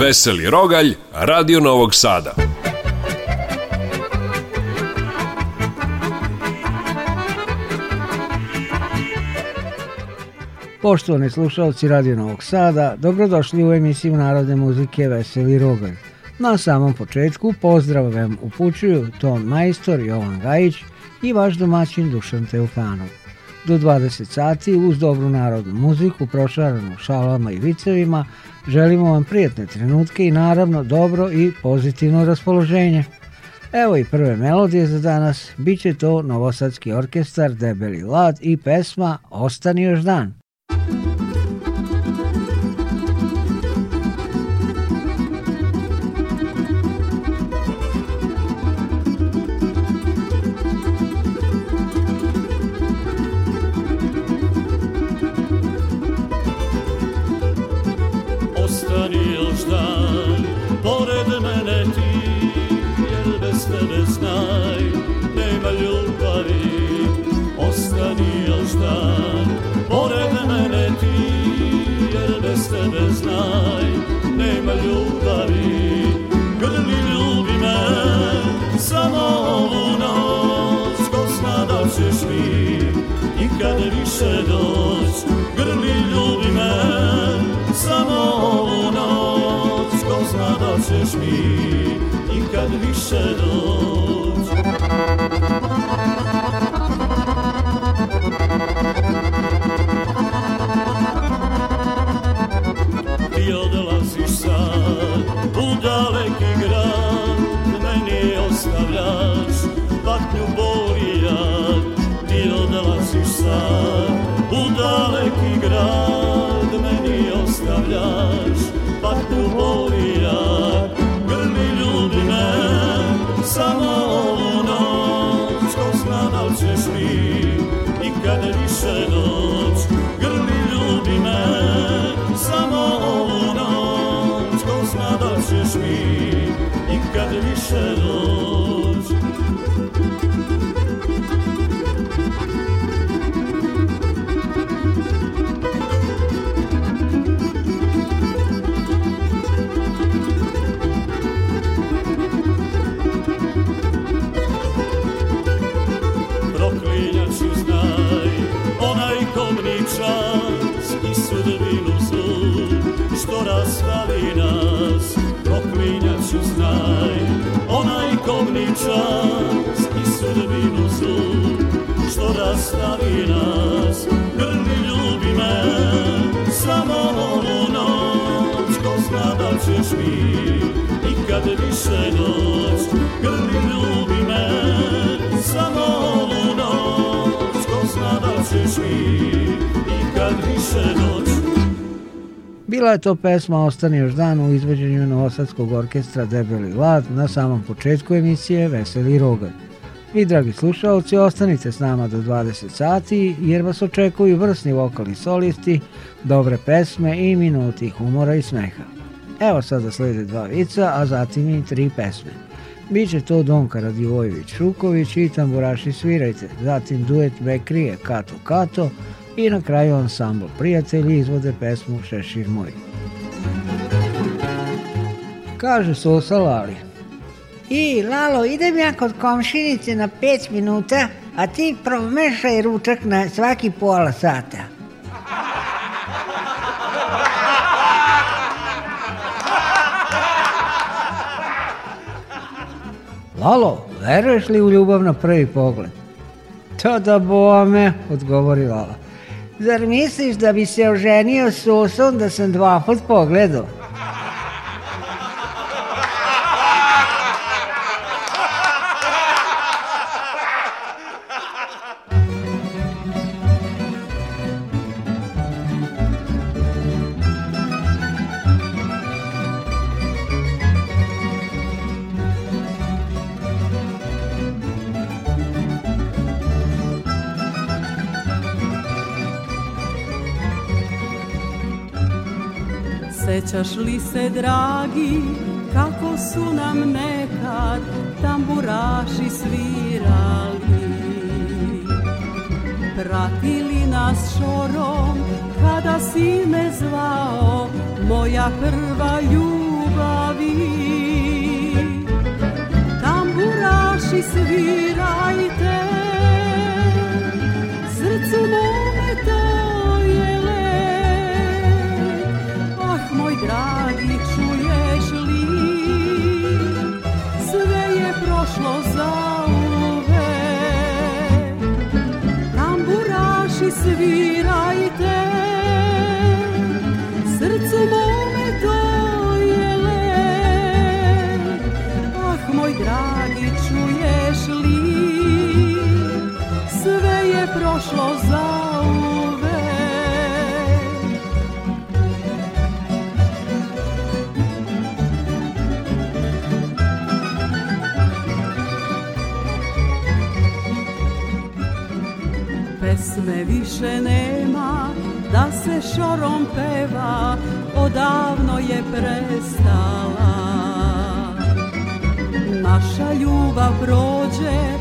Veseli Rogalj, Radio Novog Sada. Poštovani slušalci Radio Novog Sada, dobrodošli u emisiju Narodne muzike Veseli Rogalj. Na samom početku pozdrav vam upućuju Ton Majstor, Jovan Gajić i vaš domaćin Dušan Teufanov. Do 20 sati uz dobru narodnu muziku prošaranu šalama i vicevima Želimo vam prijatne trenutke i naravno dobro i pozitivno raspoloženje. Evo i prve melodije za danas, bit će to Novosadski orkestar Debeli Lad i pesma Ostani još dan. sebe znaj Nema ljubavi Grli ljubi me Samo ovu noć Ko zna da ćeš mi Nikad više doći sreću znaj Onaj kobni čas i sudbinu zlu Što rastavi nas, grli ljubi me Samo ovu noć, ko sladat ćeš mi Nikad više noć, grli ljubi me Samo ovu noć, ko sladat ćeš mi Nikad više noć Bila je to pesma Ostani još dan u izvođenju Novosadskog orkestra Debeli Lad na samom početku emisije Veseli Rogalj. Vi, dragi slušalci, ostanite s nama do 20 sati jer vas očekuju vrsni vokali solisti, dobre pesme i minuti humora i smeha. Evo sada slede dva vica, a zatim i tri pesme. Biće to Donka Radivojević Šuković i Tamburaši Svirajte, zatim duet Bekrije Kato Kato, i na kraju ansambl Prijatelji izvode pesmu Šešir moj. Kaže Sosa Lali. I, Lalo, idem ja kod komšinice na 5 minuta, a ti promešaj ručak na svaki pola sata. Lalo, veruješ li u ljubav na prvi pogled? To da bome, odgovori Lala. Zar misliš da bi se oženio s osom da sam dva put pogledao? Sjećaš li se, dragi, kako su nam nekad tamburaši svirali? Pratili nas šorom, kada si me zvao, moja prva ljubavi. Tamburaši svirajte, me više nema da se šorom peva odavno je prestala naša ljubav prođe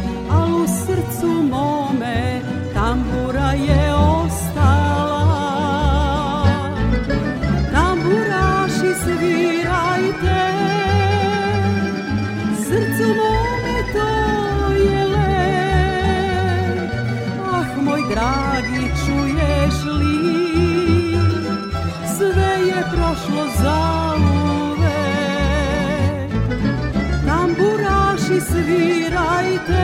dragi čuješ li Sve je prošlo za zauvek Tamburaši svirajte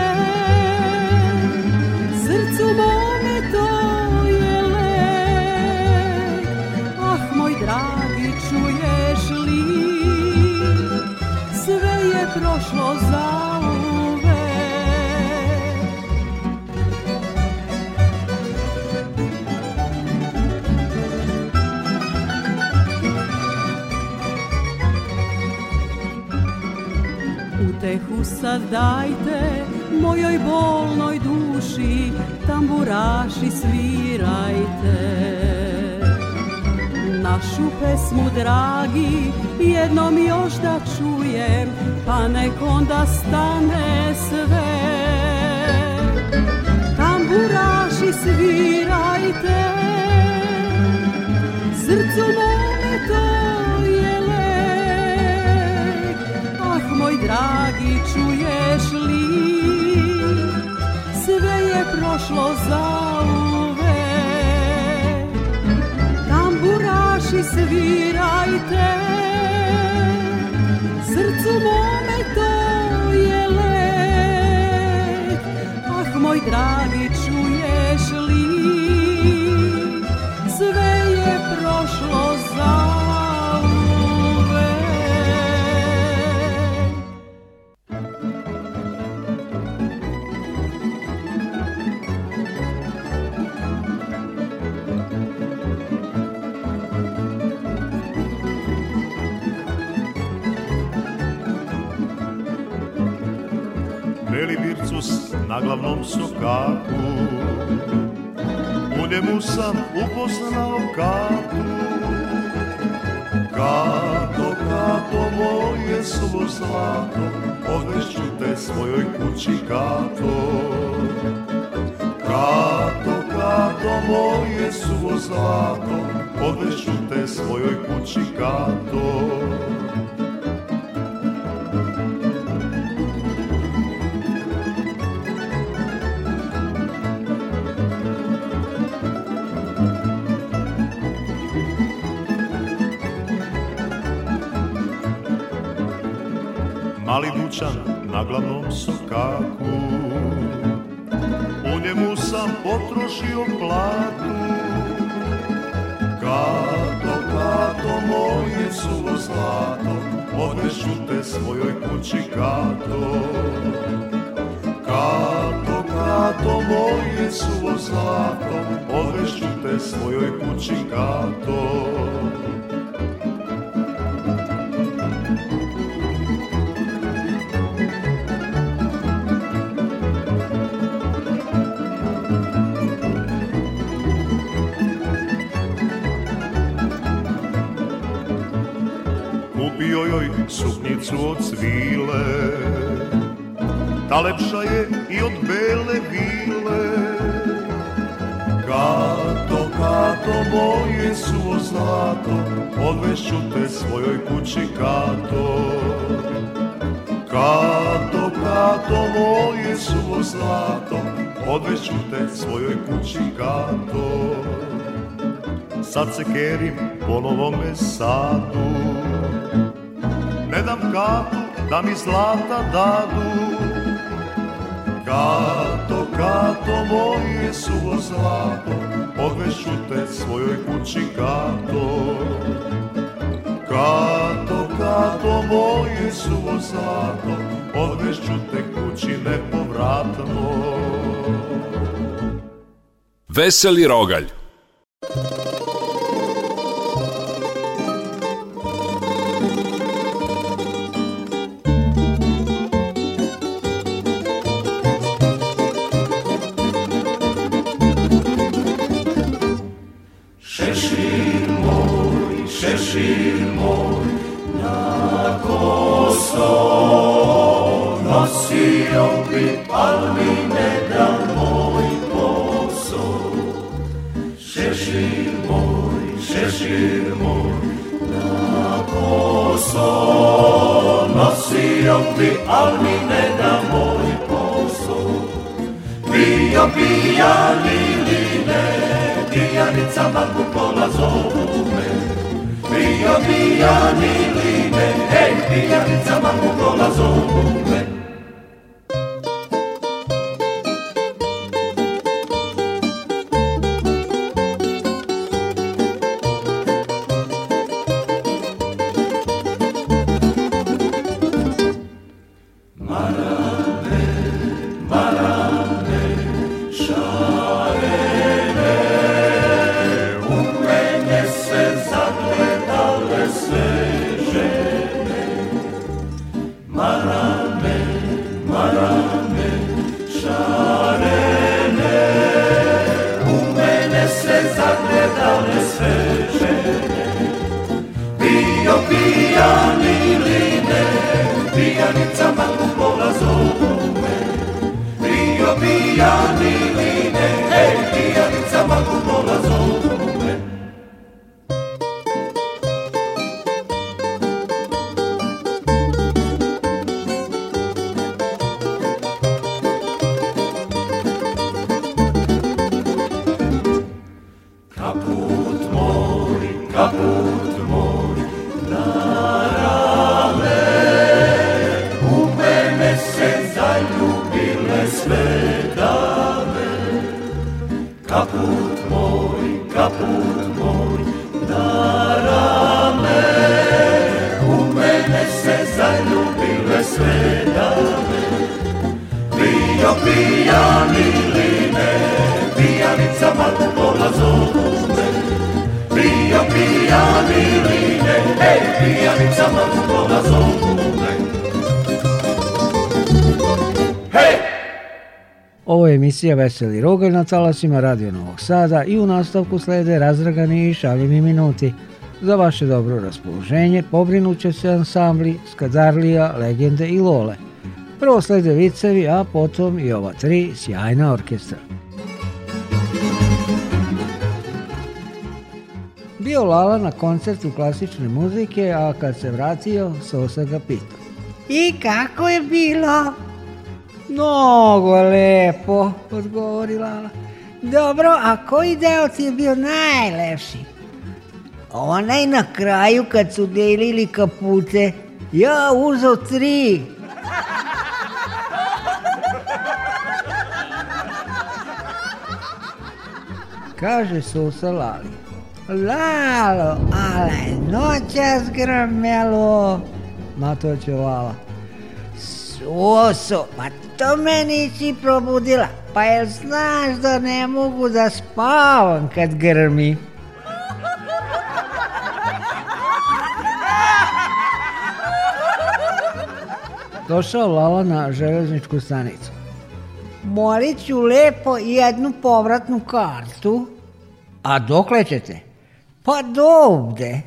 tu sad dajte mojoj bolnoj duši tamburaši svirajte Našu pesmu dragi jednom još da čujem pa nek onda stane sve Tamburaši svirajte srcu mome to je lek Ah moj dragi prošlo zauvek Tamburaši svirajte Srcu mome to je lek Ah moj dragi na glavnom sokaku U njemu sam upoznao katu Kato, kato, moje suvo zlato Odvešću te svojoj kući, kato Kato, kato, moje suvo zlato Odvešću te svojoj kući, kato noćan na glavnom sokaku U njemu sam potrošio platu Kato, kato, moje suvo zlato Odnešu te svojoj kući, kato Kato, kato, moje suvo zlato Odnešu te svojoj kući, kato ulicu od svile Ta lepša je i od bele vile Kato, kato, moje suvo zlato Odvešću te svojoj kući, kato Kato, kato, moje suvo zlato Odvešću te svojoj kući, kato Sad se kerim po novome sadu kapu da mi zlata dadu Kato, kato, moje suvo zlato Odvešu te svojoj kući kato Kato, kato, moje suvo zlato Odvešu te kući nepovratno Veseli rogalj Bio bi, al mi ne da moj posao. Bio pijan ili ne, pijanica babu pola zovu me. Bio pijan ili ne, hej, pijanica babu pola zovu me. emisija Veseli Rogalj na talasima Radio Novog Sada i u nastavku slede razragani i šaljivi minuti. Za vaše dobro raspoloženje pobrinuće se ansambli Skadarlija, Legende i Lole. Prvo slede vicevi, a potom i ova tri sjajna orkestra. Bio Lala na koncertu klasične muzike, a kad se vratio, Sosa ga pitao. I kako je bilo? Mnogo lepo, odgovorila Ala. Dobro, a koji deo ti je bio najlepši? Onaj na kraju kad su delili kapute, ja uzao tri. Kaže Susa Lali. Lalo, ale noćas gramelo. Na to će Lala. Suso, pa što me nisi probudila? Pa jel znaš da ne mogu da spavam kad grmi? Došao Lala na železničku stanicu. Molit ću lepo jednu povratnu kartu. A dokle ćete? Pa do ovde.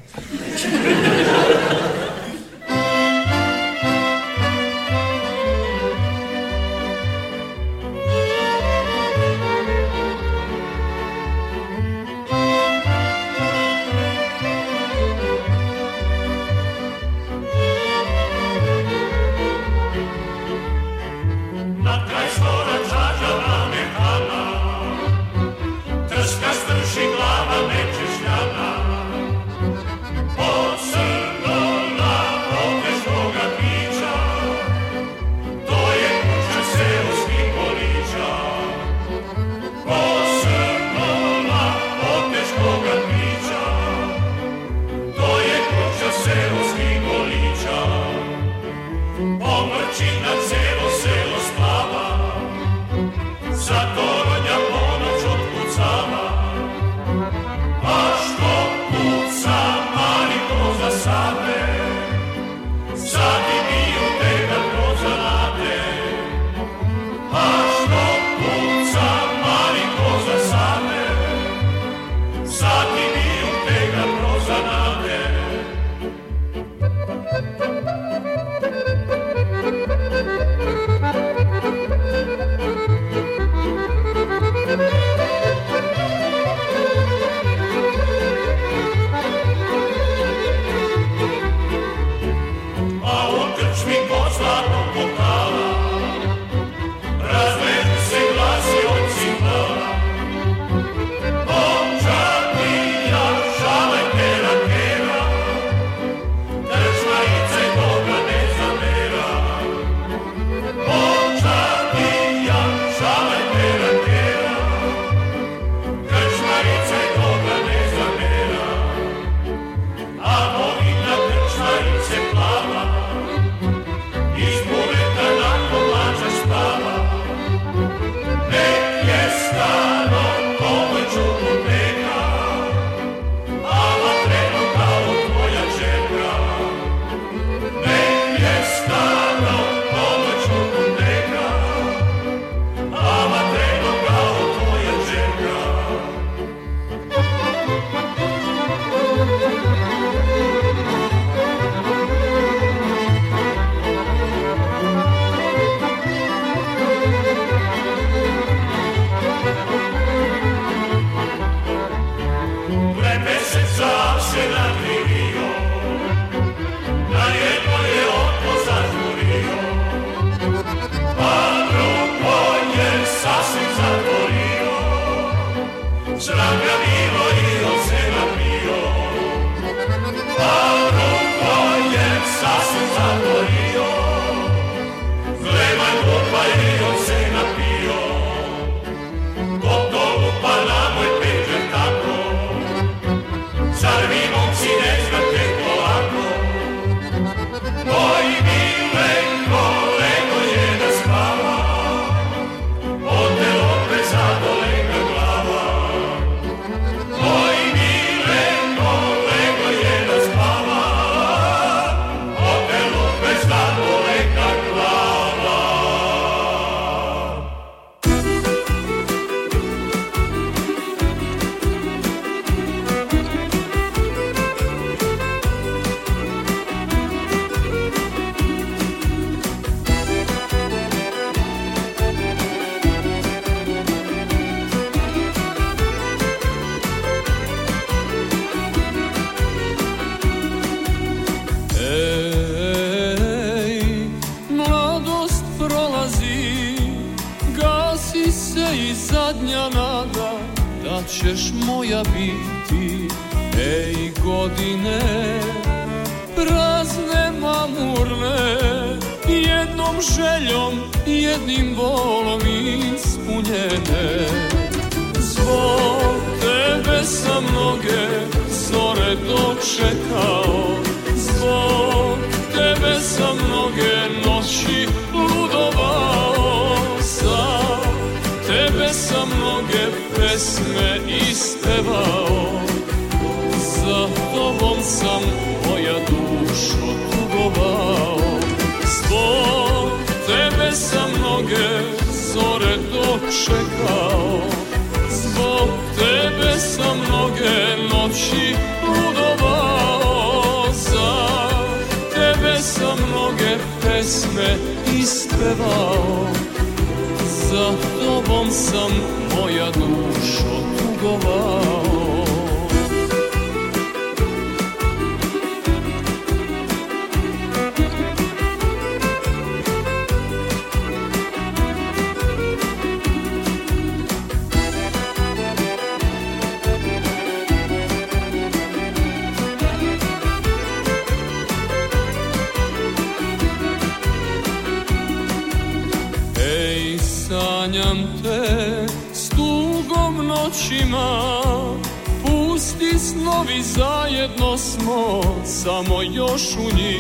samo još u njih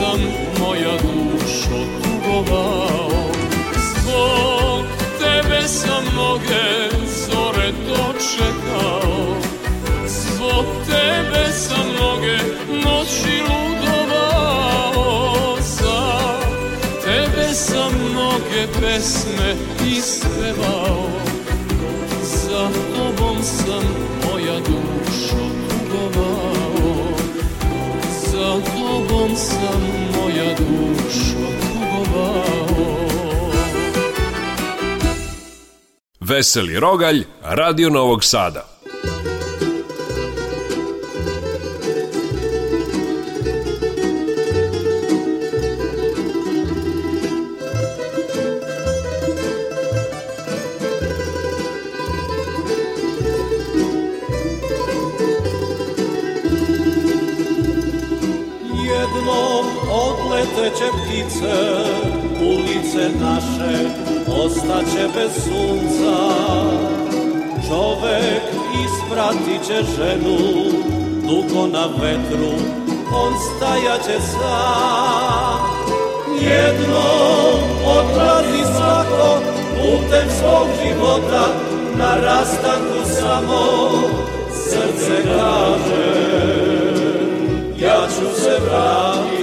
sam moja dušo tugovao Zbog tebe sam mnoge zore dočekao Zbog tebe sam mnoge noći ludovao Za tebe sam mnoge pesme sam moja dušo tugovao Veseli Rogalj, Radio Novog Sada će ptice, ulice naše ostaće bez sunca. Čovek ispratit će ženu, dugo na vetru, on stajaće sam. Jednom odlazi svako putem svog života, na rastanku samo srce kaže, ja ću se vratiti.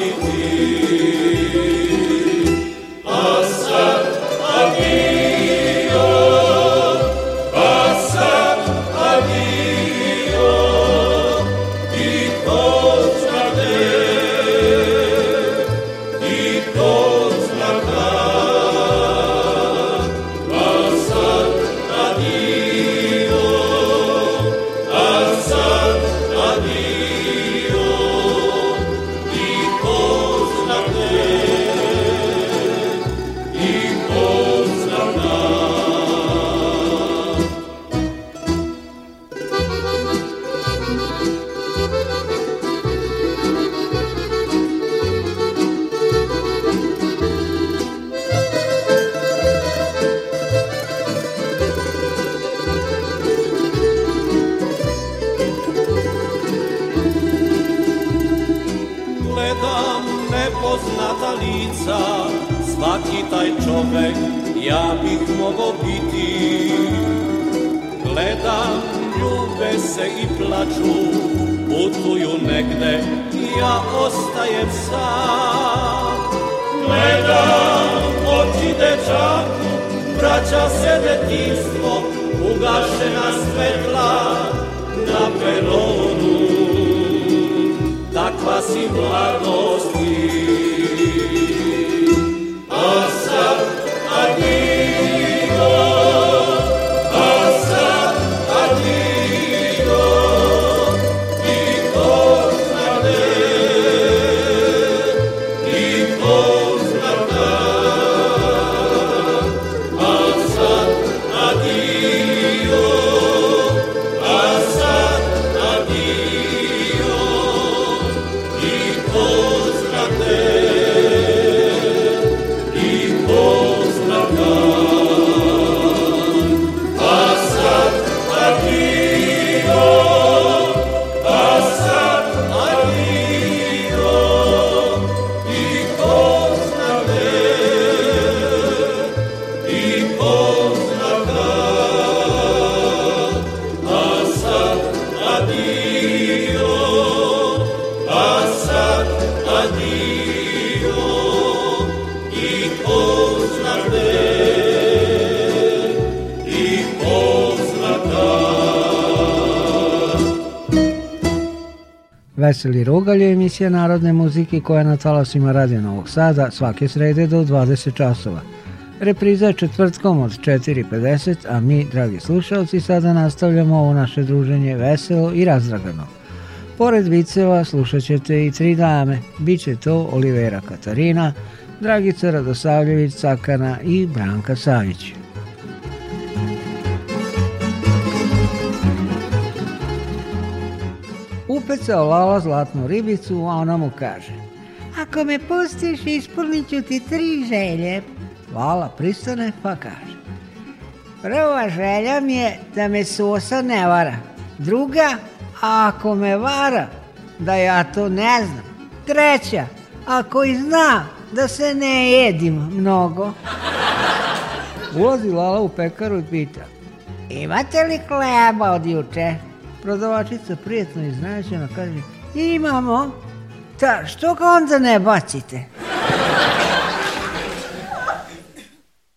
ja bih mogao biti Gledam, ljube se i plaču Putuju negde i ja ostajem sam Gledam oči dečaku Vraća se detinstvo Ugašena svetla na peronu Takva si mladosti Veseli Rogalje, emisija narodne muzike koja je na talasima Radio Novog Sada svake srede do 20 časova. Repriza je četvrtkom od 4.50, a mi, dragi slušalci, sada nastavljamo ovo naše druženje veselo i razdragano. Pored viceva slušat ćete i tri dame, bit će to Olivera Katarina, Dragica Radosavljević Cakana i Branka Savić. Devojca olala zlatnu ribicu, a ona mu kaže Ako me pustiš, ispunit ću ti tri želje. Lala pristane pa kaže Prva želja mi je da me Sosa ne vara. Druga, ako me vara, da ja to ne znam. Treća, ako i zna da se ne jedim mnogo. Ulazi Lala u pekaru i pita Imate li kleba od juče? prodavačica prijetno iznenađena kaže, imamo, ta, što ga onda ne bacite?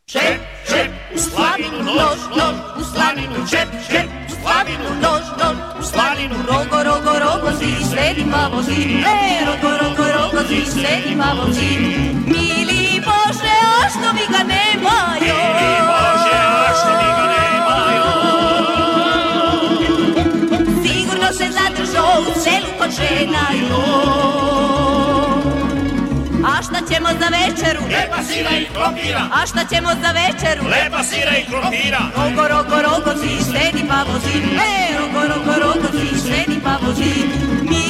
Čep, čep, u slaninu nož, nož, u slaninu čep, čep, u slaninu nož, nož, u slaninu rogo, rogo, rogo, zi, sledi malo zi, e, rogo, rogo, rogo, zi, sledi malo zi. Mili Bože, o što bi ga nemoj, A šta ćemo za večeru? Lepa sira i krompira. A šta ćemo za večeru? Lepa sira i krompira. Rogo, rogo, rogo, si štedi pa vozi. E, rogo, rogo, rogo, si štedi pa vozi. Mi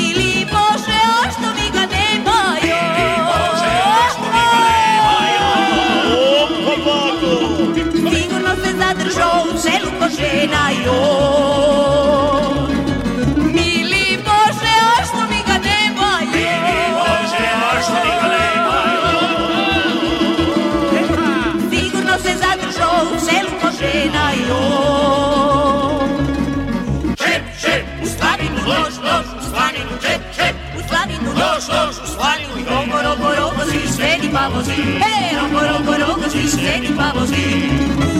lož, lož, u slaninu džep, džep, u slaninu lož, lož, u slaninu i rogo, rogo, rogo, si sredi pa vozi, e, rogo, rogo, rogo, si sredi pa vozi.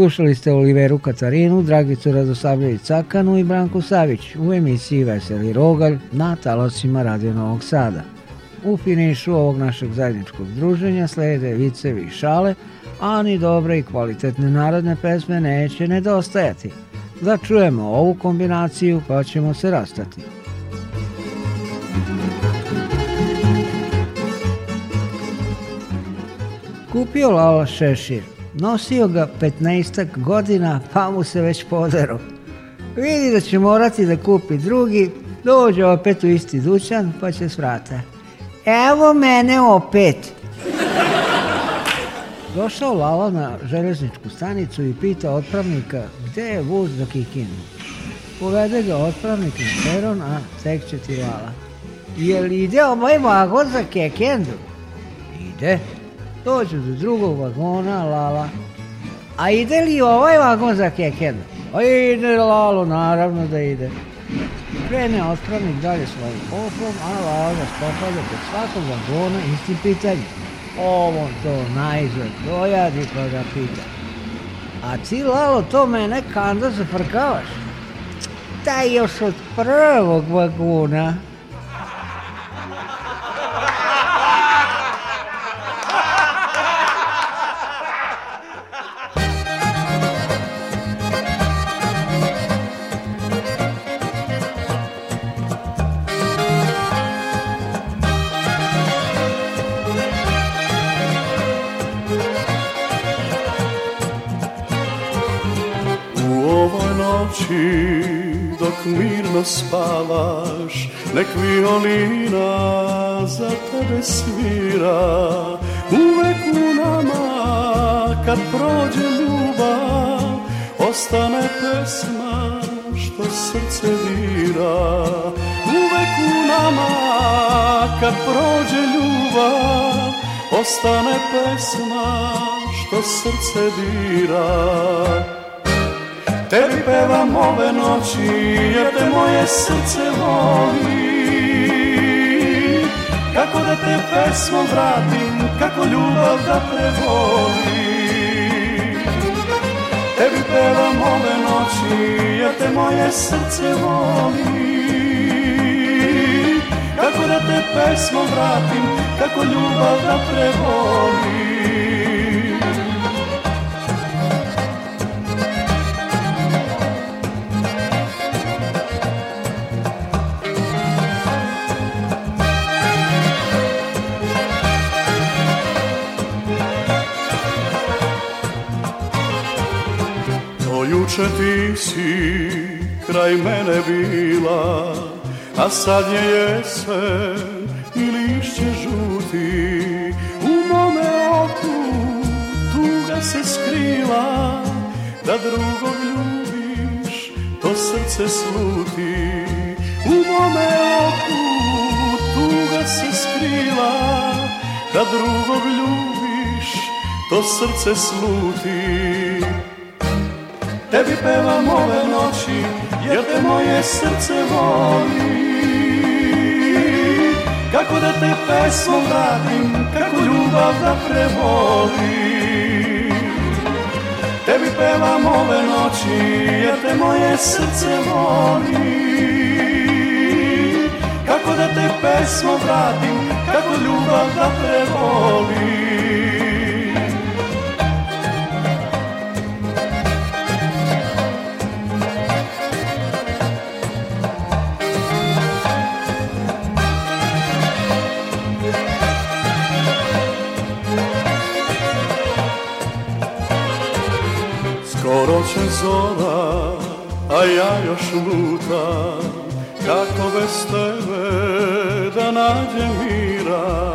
Slušali ste Oliveru Katarinu, Dragicu Radosavljević Cakanu i Branku Savić u emisiji Veseli Rogalj na talosima Radio Novog Sada. U finišu ovog našeg zajedničkog druženja slede vicevi i šale, a ni dobre i kvalitetne narodne pesme neće nedostajati. Da čujemo ovu kombinaciju pa ćemo se rastati. Kupio Lala Šešir Nosio ga 15 godina, pa mu se već podero. Vidi da će morati da kupi drugi, dođe opet u isti dućan, pa će svrata. Evo mene opet. Došao Lala na železničku stanicu i pita otpravnika gde je vuz za Kikinu. Povede ga otpravnik na peron, a tek će ti Lala. Jel ide moj ovaj vagon za Kekendu? Ide to dođu do drugog vagona, lala. A ide li ovaj vagon za kekendu? A ide lalo, naravno da ide. Krene otpravnik dalje svojim poplom, a lala spopada kod svakog vagona istim pitanjem. Ovo to najzad dojadi pa ga pita. A ti lalo to mene kanda zafrkavaš. Taj još od prvog vagona mirno spavaš Nek violina za tebe svira Uvek u nama kad prođe ljubav Ostane pesma što srce dira Uvek u nama kad prođe ljubav Ostane pesma što srce dira Tebi pevam ove noći jer te moje srce voli Kako da te pesmom vratim, kako ljubav da prevoli. Tebi pevam ove noći jer te moje srce voli Kako da te pesmom vratim, kako ljubav da prevoli. Duše ti si kraj mene bila, a sad je jesen i lišće žuti. U mome oku tuga se skrila, da drugog ljubiš, to srce sluti. U mome oku tuga se skrila, da drugog ljubiš, to srce sluti tebi pevam ove noći, jer te moje srce voli. Kako da te pesmom vratim, kako ljubav da prevolim. Tebi pevam ove noći, jer te moje srce voli. Kako da te pesmom vratim, kako ljubav da prevolim. Proroče zora, a ja još lutam Kako bez tebe da nađem mira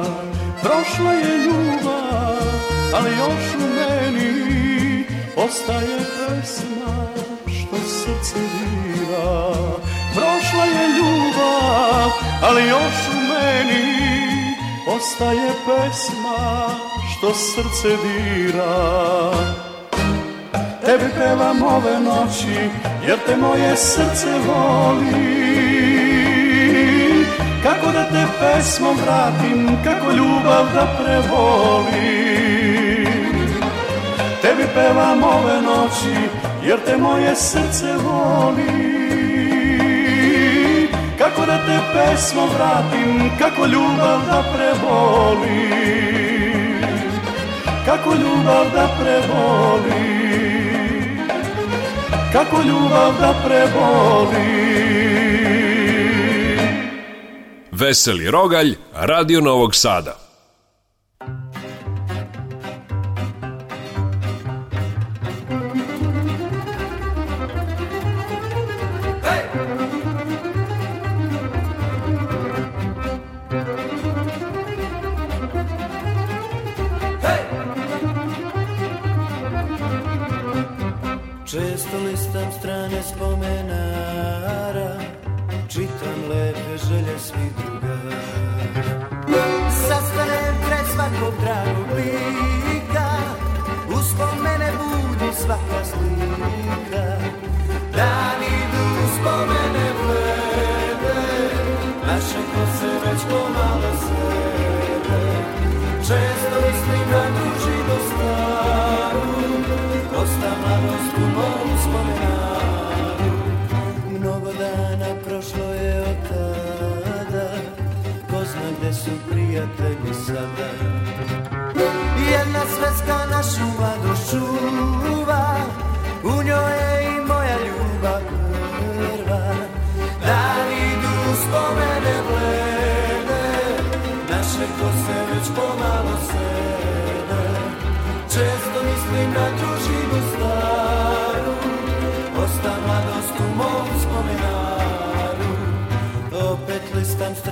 Prošla je ljubav, ali još u meni Ostaje pesma što srce dira Prošla je ljubav, ali još u meni Ostaje pesma što srce dira tebi pevam ove noći, jer te moje srce voli. Kako da te pesmom vratim, kako ljubav da prevolim. Tebi pevam ove noći, jer te moje srce voli. Kako da te pesmom vratim, kako ljubav da prevolim. Kako ljubav da prevolim kako ljubav da preboli. Veseli Rogalj, Radio Novog Sada.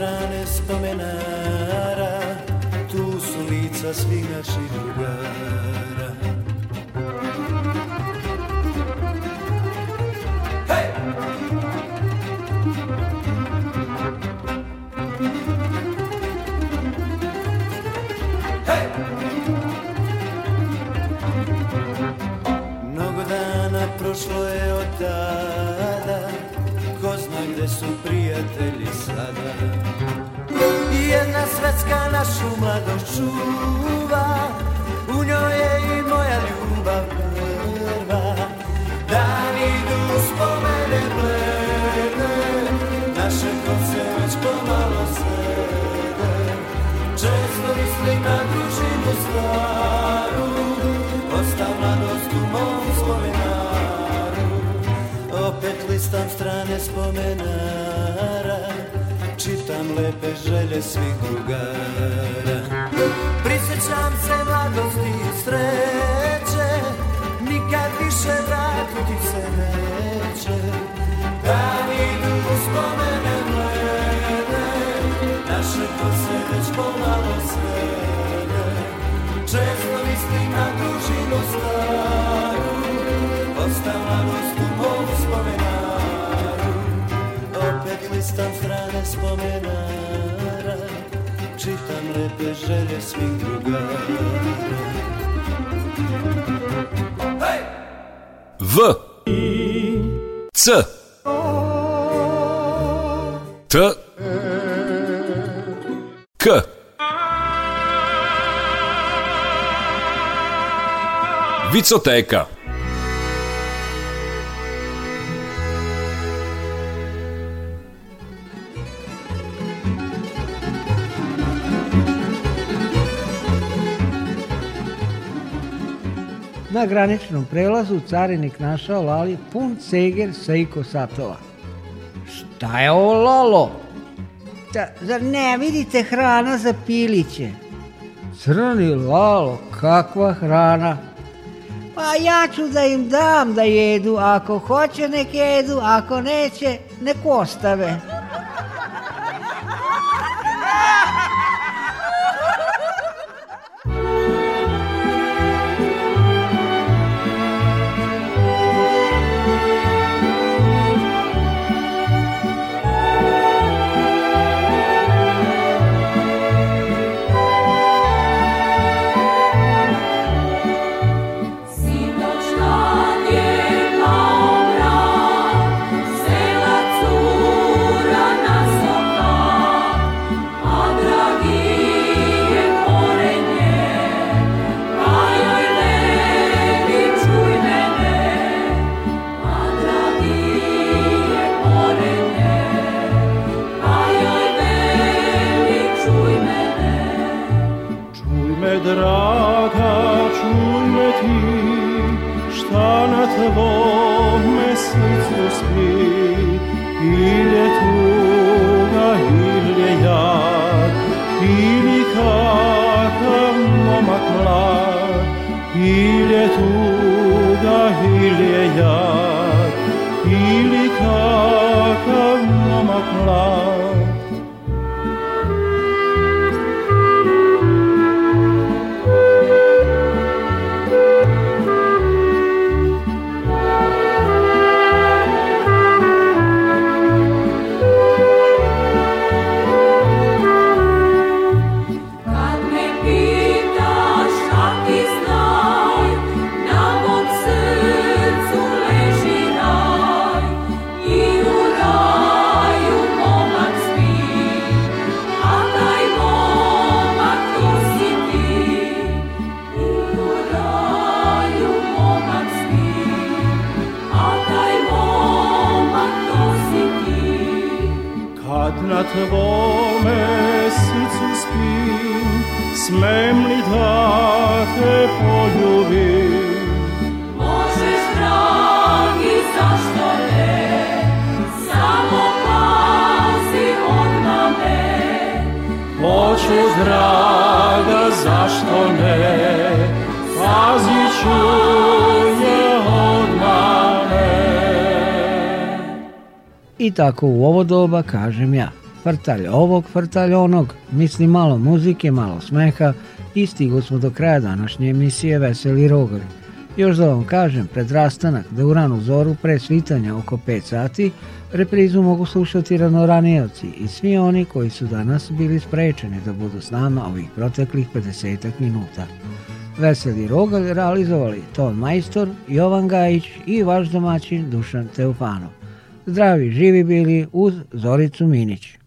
strane spomenara Tu su lica svih naših drugara hey! Hey! prošlo je od tada Ko zna gde su prijatelji sada jedna svetska našu mladost čuva U njoj je i moja ljubav prva Dan idu spomene blede Naše koce već pomalo sede Često mislim na družinu staru Osta mladost u mom spomenaru Opet listam strane spomenaru čitam lepe želje svih drugara Prisećam se mladosti i sreće Nikad više vratiti se neće Dani idu spomene mlede Naše kose već pomalo svede Često mislim na tu staru Ostala Chłystam stranę, wspominara Czytam lepiej, że W C T K Wicoteka na graničnom prelazu carinik našao Lali pun ceger sa iko satova. Šta je ovo Lalo? Da, zar ne vidite hrana za piliće? Crni Lalo, kakva hrana? Pa ja ću da im dam da jedu, ako hoće nek jedu, ako neće nek ostave. svetlo me srcu spi, ili tuga, ili jak, ili kakav momak mlad, ili I tako u ovo doba kažem ja. Vrtalj ovog, vrtalj onog, misli malo muzike, malo smeha i stigu smo do kraja današnje emisije Veseli rogovi. Još da vam kažem, pred rastanak da u ranu zoru pre svitanja oko 5 sati reprizu mogu slušati ranoranijevci i svi oni koji su danas bili sprečeni da budu s nama ovih proteklih 50 minuta. Veseli rogalj realizovali Ton Majstor, Jovan Gajić i vaš domaćin Dušan Teufanov zdravi, živi bili uz Zoricu Minić.